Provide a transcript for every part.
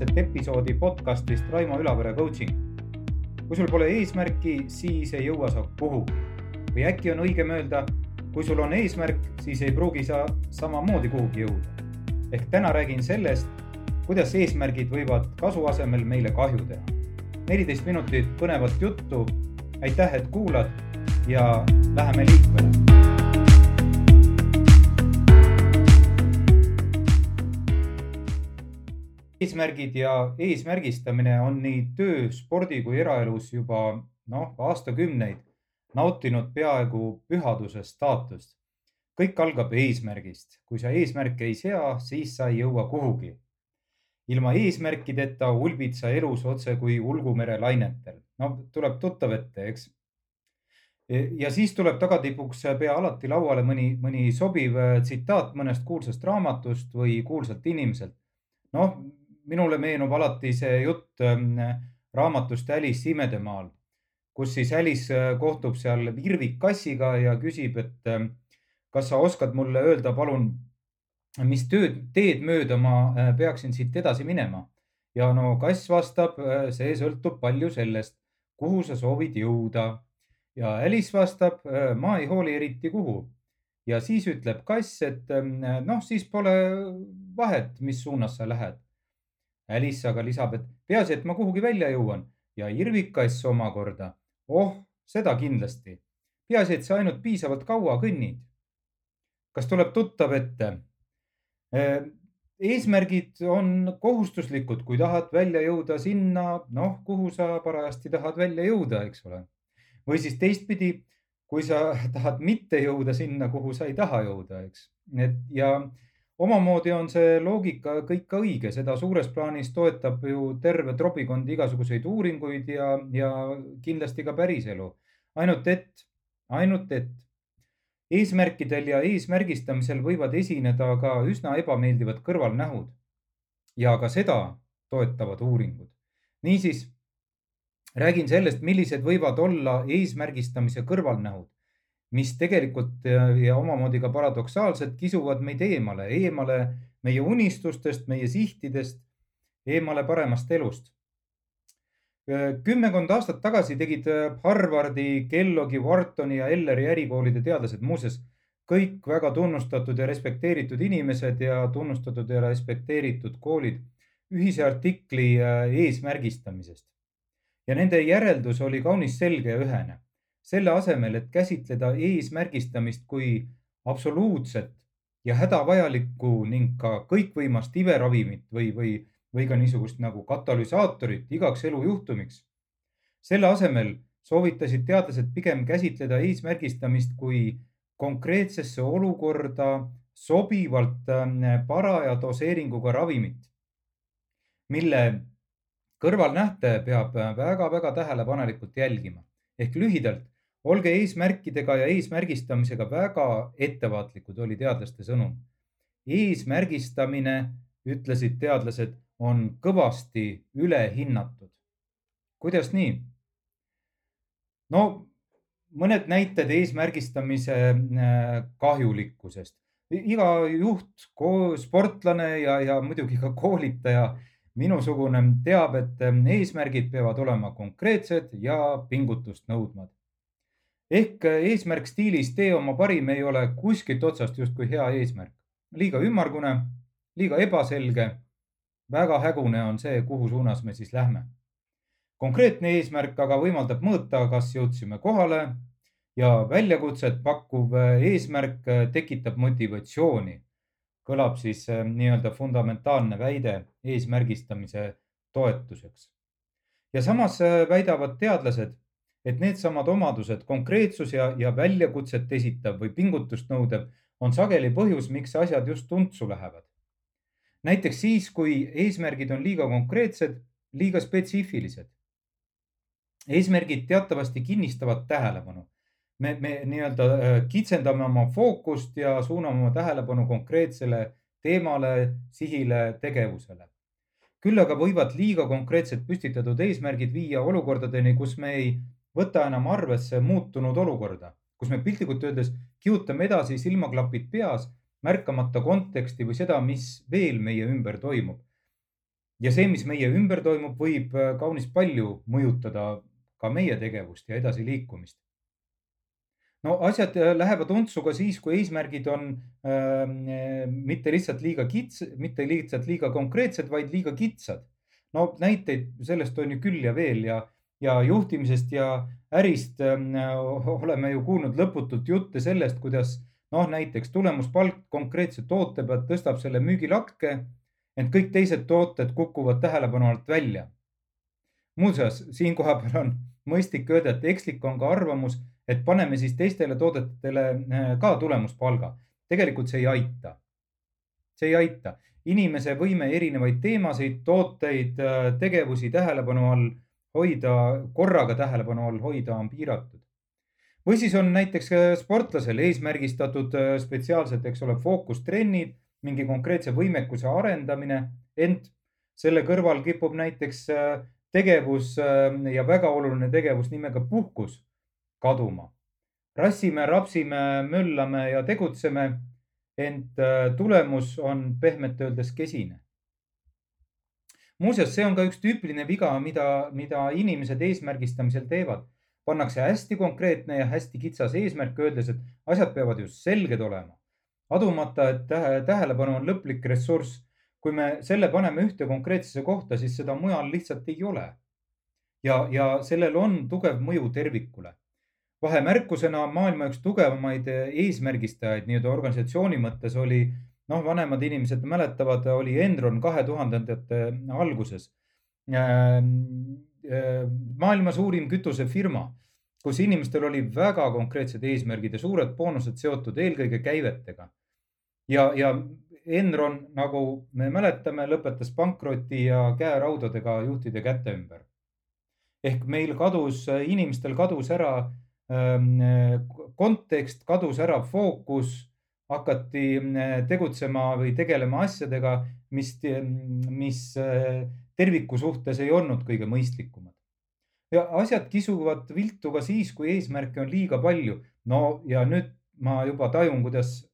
esmakordset episoodi podcastist Raimo Ülavere coaching. kui sul pole eesmärki, siis ei jõua sa kuhugi. või äkki on õigem öelda, kui sul on eesmärk, siis ei pruugi sa samamoodi kuhugi jõuda. ehk täna räägin sellest, kuidas eesmärgid võivad kasu asemel meile kahju teha. neliteist minutit põnevat juttu. aitäh, et kuulad ja läheme liikvele eesmärgid ja eesmärgistamine on nii töö, spordi kui eraelus juba noh, aastakümneid nautinud peaaegu pühaduse staatust. kõik algab eesmärgist. kui sa eesmärke ei sea, siis sa ei jõua kuhugi. ilma eesmärkideta ulbid sa elus otse kui ulgumere lainetel. no tuleb tuttav ette, eks. ja siis tuleb tagatipuks pea alati lauale mõni, mõni sobiv tsitaat mõnest kuulsast raamatust või kuulsalt inimeselt. noh, minule meenub alati see jutt ähm, raamatust Alice imedemaal, kus siis Alice äh, kohtub seal virvikkassiga ja küsib, et ähm, kas sa oskad mulle öelda, palun, mis tööd, teed mööda ma äh, peaksin siit edasi minema? ja no kass vastab, äh, see sõltub palju sellest, kuhu sa soovid jõuda. ja Alice vastab, ma ei hooli eriti, kuhu. ja siis ütleb kass, et ähm, noh, siis pole vahet, mis suunas sa lähed Alice aga lisab, et peaasi, et ma kuhugi välja jõuan ja irvikass omakorda. oh, seda kindlasti. peaasi, et sa ainult piisavalt kaua kõnnid. kas tuleb tuttav ette? Äh, eesmärgid on kohustuslikud, kui tahad välja jõuda sinna, noh, kuhu sa parajasti tahad välja jõuda, eks ole. või siis teistpidi, kui sa tahad mitte jõuda sinna, kuhu sa ei taha jõuda, eks. et ja omamoodi on see loogika kõik ka õige, seda suures plaanis toetab ju terve trobikond igasuguseid uuringuid ja, ja kindlasti ka päriselu. ainult et, ainult et eesmärkidel ja eesmärgistamisel võivad esineda ka üsna ebameeldivad kõrvalnähud. ja ka seda toetavad uuringud. niisiis räägin sellest, millised võivad olla eesmärgistamise kõrvalnähud mis tegelikult ja omamoodi ka paradoksaalselt kisuvad meid eemale, eemale meie unistustest, meie sihtidest, eemale paremast elust. kümmekond aastat tagasi tegid Harvardi, Kelloggi, Whartoni ja Elleri ärikoolide teadlased, muuseas kõik väga tunnustatud ja respekteeritud inimesed ja tunnustatud ja respekteeritud koolid, ühise artikli eesmärgistamisest. ja nende järeldus oli kaunis selge ja ühene selle asemel, et käsitleda eesmärgistamist kui absoluutset ja hädavajalikku ning ka kõikvõimast iberavimit või, või, või ka niisugust nagu katalüsaatorit igaks elujuhtumiks. selle asemel soovitasid teadlased pigem käsitleda eesmärgistamist kui konkreetsesse olukorda sobivalt äh, paraja doseeringuga ravimit, mille kõrvalnähte peab väga-väga tähelepanelikult jälgima ehk lühidalt, olge eesmärkidega ja eesmärgistamisega väga ettevaatlikud, oli teadlaste sõnum. eesmärgistamine, ütlesid teadlased, on kõvasti ülehinnatud. kuidas nii? no mõned näited eesmärgistamise äh, kahjulikkusest. iga juht, sportlane ja, ja muidugi ka koolitaja minusugune teab, et ähm, eesmärgid peavad olema konkreetsed ja pingutust nõudvad. ehk äh, eesmärk stiilis tee oma parim ei ole kuskilt otsast justkui hea eesmärk. liiga ümmargune, liiga ebaselge, väga hägune on see, kuhu suunas me siis lähme. konkreetne eesmärk aga võimaldab mõõta, kas jõudsime kohale ja väljakutset pakkuv äh, eesmärk äh, tekitab motivatsiooni kõlab siis äh, nii-öelda fundamentaalne väide eesmärgistamise toetuseks. ja samas äh, väidavad teadlased, et needsamad omadused, konkreetsus ja, ja väljakutset esitav või pingutust nõudev on sageli põhjus, miks asjad just tuntsu lähevad. näiteks siis, kui eesmärgid on liiga konkreetsed, liiga spetsiifilised. eesmärgid teatavasti kinnistavad tähelepanu me, me nii-öelda äh, kitsendame oma fookust ja suuname oma tähelepanu konkreetsele teemale, sihile, tegevusele. küll aga võivad liiga konkreetselt püstitatud eesmärgid viia olukordadeni, kus me ei võta enam arvesse muutunud olukorda, kus me piltlikult öeldes kihutame edasi silmaklapid peas, märkamata konteksti või seda, mis veel meie ümber toimub. ja see, mis meie ümber toimub, võib kaunis palju mõjutada ka meie tegevust ja edasiliikumist no asjad äh, lähevad untsu ka siis, kui eesmärgid on äh, mitte lihtsalt liiga kits, mitte lihtsalt liiga konkreetsed, vaid liiga kitsad. no näiteid sellest on ju küll ja veel ja, ja juhtimisest ja ärist äh, oleme ju kuulnud lõputult jutte sellest, kuidas noh, näiteks tulemuspalk konkreetse toote pealt tõstab selle müügilakke, ent kõik teised tooted kukuvad tähelepanu alt välja. muuseas, siin kohapeal on mõistlik öelda, et ekslik on ka arvamus et paneme siis teistele toodetele äh, ka tulemuspalga. tegelikult see ei aita. see ei aita. inimese võime erinevaid teemasid, tooteid, äh, tegevusi tähelepanu all hoida, korraga tähelepanu all hoida on piiratud. või siis on näiteks äh, sportlasel eesmärgistatud spetsiaalselt, eks ole, fookustrennid, mingi konkreetse võimekuse arendamine, ent selle kõrval kipub näiteks tegevus ja väga oluline tegevus nimega puhkus kaduma. rassime, rapsime, möllame ja tegutseme, ent äh, tulemus on pehmelt öeldes kesine. muuseas, see on ka üks tüüpiline viga, mida, mida inimesed eesmärgistamisel teevad. pannakse hästi konkreetne ja hästi kitsas eesmärk, öeldes, et asjad peavad just selged olema. adumata, et tähelepanu on lõplik ressurss. kui me selle paneme ühte konkreetsesse kohta, siis seda mujal lihtsalt ei ole. ja, ja sellel on tugev mõju tervikule vahemärkusena maailma üks tugevamaid eh, eesmärgistajaid nii-öelda organisatsiooni mõttes oli, noh, vanemad inimesed mäletavad, oli Enron kahe tuhandendate alguses. Ähm, äh, maailma suurim kütusefirma, kus inimestel oli väga konkreetsed eesmärgid ja suured boonused seotud eelkõige käivetega. ja, ja Enron, nagu me mäletame, lõpetas pankroti ja käeraudadega juhtide käte ümber. ehk meil kadus, inimestel kadus ära kontekst kadus ära, fookus, hakati tegutsema või tegelema asjadega, mis, mis terviku suhtes ei olnud kõige mõistlikumad. ja asjad kisuvad viltu ka siis, kui eesmärke on liiga palju. no ja nüüd ma juba tajun, kuidas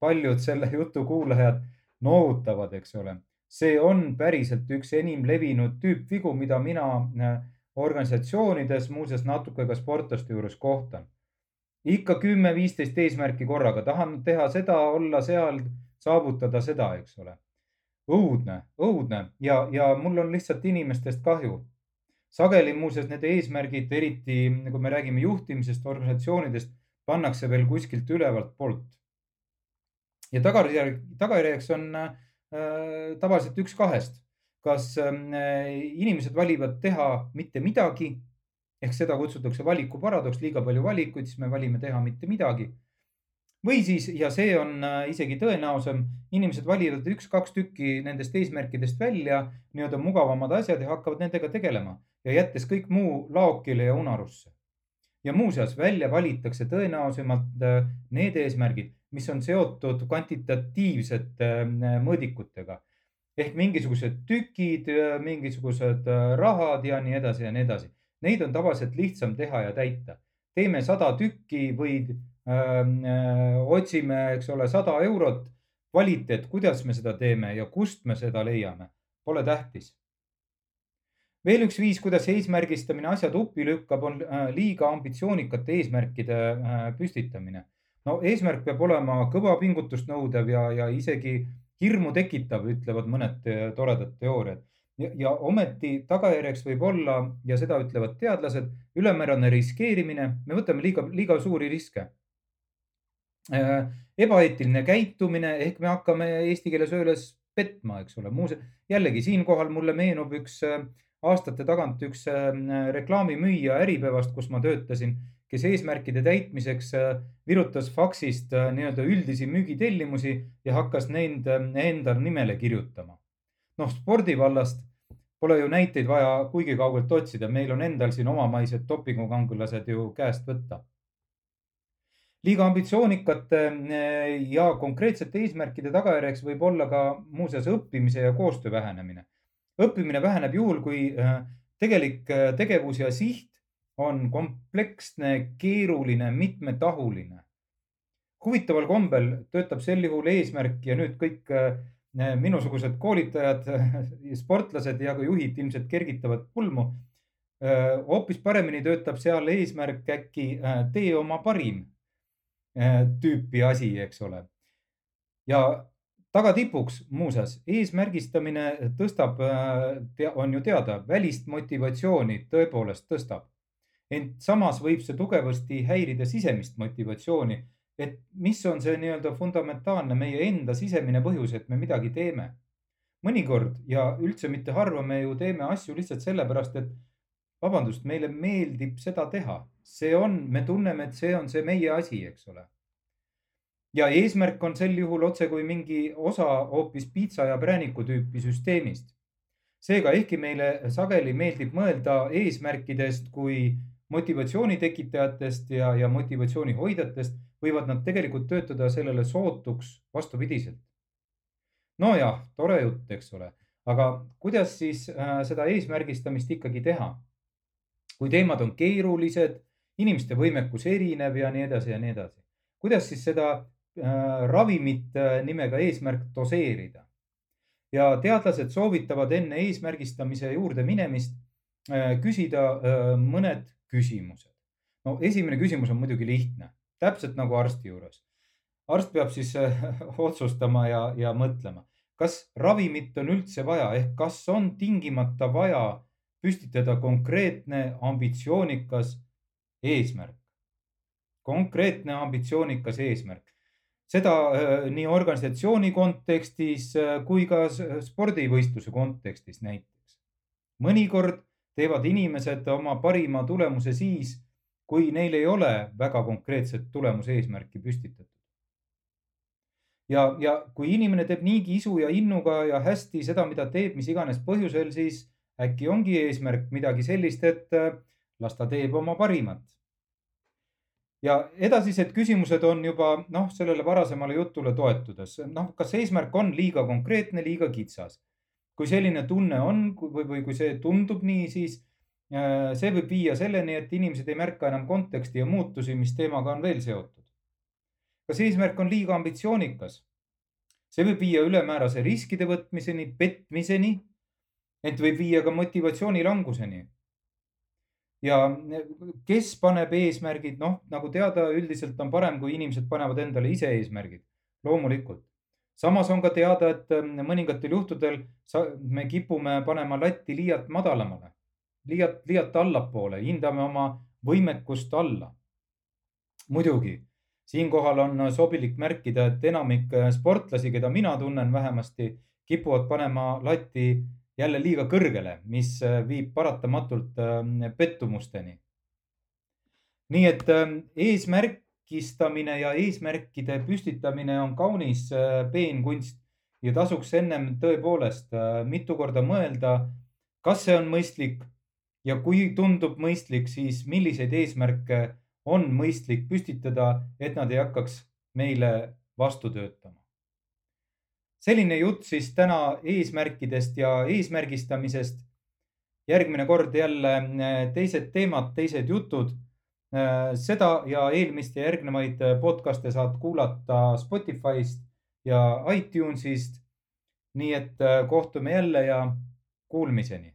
paljud selle jutu kuulajad noogutavad, eks ole. see on päriselt üks enim levinud tüüpvigu, mida mina organisatsioonides, muuseas natuke ka sportlaste juures kohtan. ikka kümme-viisteist eesmärki korraga, tahan teha seda, olla seal, saavutada seda, eks ole. õudne, õudne ja, ja mul on lihtsalt inimestest kahju. sageli muuseas need eesmärgid, eriti kui me räägime juhtimisest, organisatsioonidest, pannakse veel kuskilt ülevalt poolt. ja tagajärg, tagajärjeks on äh, tavaliselt üks kahest kas ähm, inimesed valivad teha mitte midagi ehk seda kutsutakse valikuparadoks, liiga palju valikuid, siis me valime teha mitte midagi. või siis, ja see on äh, isegi tõenäosem, inimesed valivad üks-kaks tükki nendest eesmärkidest välja, nii-öelda mugavamad asjad ja hakkavad nendega tegelema ja jättes kõik muu laokile ja unarusse. ja muuseas, välja valitakse tõenäosemalt äh, need eesmärgid, mis on seotud kvantitatiivsete äh, mõõdikutega ehk mingisugused tükid, mingisugused äh, rahad ja nii edasi ja nii edasi. Neid on tavaliselt lihtsam teha ja täita. teeme sada tükki või ähm, äh, otsime, eks ole, sada eurot. kvaliteet, kuidas me seda teeme ja kust me seda leiame, pole tähtis. veel üks viis, kuidas eesmärgistamine asjad uppi lükkab, on äh, liiga ambitsioonikate eesmärkide äh, püstitamine. no eesmärk peab olema kõva pingutust nõudev ja, ja isegi hirmu tekitav, ütlevad mõned toredad teooriad. ja ometi tagajärjeks võib olla ja seda ütlevad teadlased, ülemäärane riskeerimine, me võtame liiga, liiga suuri riske. Eh, ebaeetiline käitumine ehk me hakkame eesti keeles öeldes petma, eks ole. muuseas, jällegi siinkohal mulle meenub üks eh, aastate tagant üks reklaamimüüja Äripäevast, kus ma töötasin kes eesmärkide täitmiseks äh, virutas faksist äh, nii-öelda üldisi müügitellimusi ja hakkas neid äh, endal nimele kirjutama. noh, spordivallast pole ju näiteid vaja kuigi kaugelt otsida, meil on endal siin omamaised dopingukangelased ju käest võtta. liiga ambitsioonikate ja konkreetsete eesmärkide tagajärjeks võib olla ka muuseas õppimise ja koostöö vähenemine. õppimine väheneb juhul, kui tegelik tegevus ja siht on kompleksne, keeruline, mitmetahuline. huvitaval kombel töötab sel juhul eesmärk ja nüüd kõik äh, minusugused koolitajad, sportlased ja ka juhid ilmselt kergitavad pulmu. hoopis paremini töötab seal eesmärk äkki tee oma parim tüüpi asi, eks ole. ja tagatipuks muuseas, eesmärgistamine tõstab, on ju teada, välist motivatsiooni tõepoolest tõstab. Ent samas võib see tugevasti häirida sisemist motivatsiooni, et mis on see nii-öelda fundamentaalne meie enda sisemine põhjus, et me midagi teeme. mõnikord ja üldse mitte harva me ju teeme asju lihtsalt sellepärast, et vabandust, meile meeldib seda teha, see on, me tunneme, et see on see meie asi, eks ole ja eesmärk on sel juhul otse kui mingi osa hoopis piitsa ja prääniku tüüpi süsteemist. seega, ehkki meile sageli meeldib mõelda eesmärkidest kui motivatsiooni tekitajatest ja, ja motivatsiooni hoidjatest, võivad nad tegelikult töötada sellele sootuks vastupidiselt. nojah, tore jutt, eks ole, aga kuidas siis äh, seda eesmärgistamist ikkagi teha? kui teemad on keerulised, inimeste võimekus erinev ja nii edasi ja nii edasi. kuidas siis seda Äh, ravimit äh, nimega eesmärk doseerida. ja teadlased soovitavad enne eesmärgistamise juurde minemist äh, küsida mõned küsimused. no esimene küsimus on muidugi lihtne, täpselt nagu arsti juures. arst peab siis otsustama ja, ja mõtlema, kas ravimit on üldse vaja ehk kas on tingimata vaja püstitada konkreetne ambitsioonikas eesmärk. konkreetne ambitsioonikas eesmärk seda äh, nii organisatsiooni kontekstis äh, kui ka spordivõistluse kontekstis näiteks. mõnikord teevad inimesed oma parima tulemuse siis, kui neil ei ole väga konkreetset tulemuse eesmärki püstitatud. ja, ja kui inimene teeb niigi isu ja innuga ja hästi seda, mida teeb, mis iganes põhjusel, siis äkki ongi eesmärk midagi sellist, et äh, las ta teeb oma parimat ja edasised küsimused on juba noh, sellele varasemale jutule toetudes, noh, kas eesmärk on liiga konkreetne, liiga kitsas. Kui selline tunne on või, või kui see tundub nii, siis äh, see võib viia selleni, et inimesed ei märka enam konteksti ja muutusi, mis teemaga on veel seotud. kas eesmärk on liiga ambitsioonikas? see võib viia ülemäärase riskide võtmiseni, petmiseni, ent võib viia ka motivatsiooni languseni ja kes paneb eesmärgid, noh, nagu teada, üldiselt on parem, kui inimesed panevad endale ise eesmärgid, loomulikult. Samas on ka teada, et ähm, mõningatel juhtudel me kipume panema latti liialt madalamale, liialt, liialt allapoole, hindame oma võimekust alla. muidugi, siinkohal on sobilik märkida, et enamik sportlasi, keda mina tunnen vähemasti, kipuvad panema latti jälle liiga kõrgele, mis äh, viib paratamatult ähm, pettumusteni. nii et ähm, eesmärkistamine ja eesmärkide püstitamine on kaunis äh, peenkunst ja tasuks ennem tõepoolest äh, mitu korda mõelda, kas see on mõistlik ja kui tundub mõistlik, siis milliseid eesmärke on mõistlik püstitada, et nad ei hakkaks meile vastu töötama selline jutt siis täna eesmärkidest ja eesmärgistamisest. järgmine kord jälle äh, teised teemad, teised jutud. Äh, seda ja eelmist ja järgnevaid äh, podcast'e saad kuulata Spotify'st ja iTunes'ist. nii et kohtume jälle ja kuulmiseni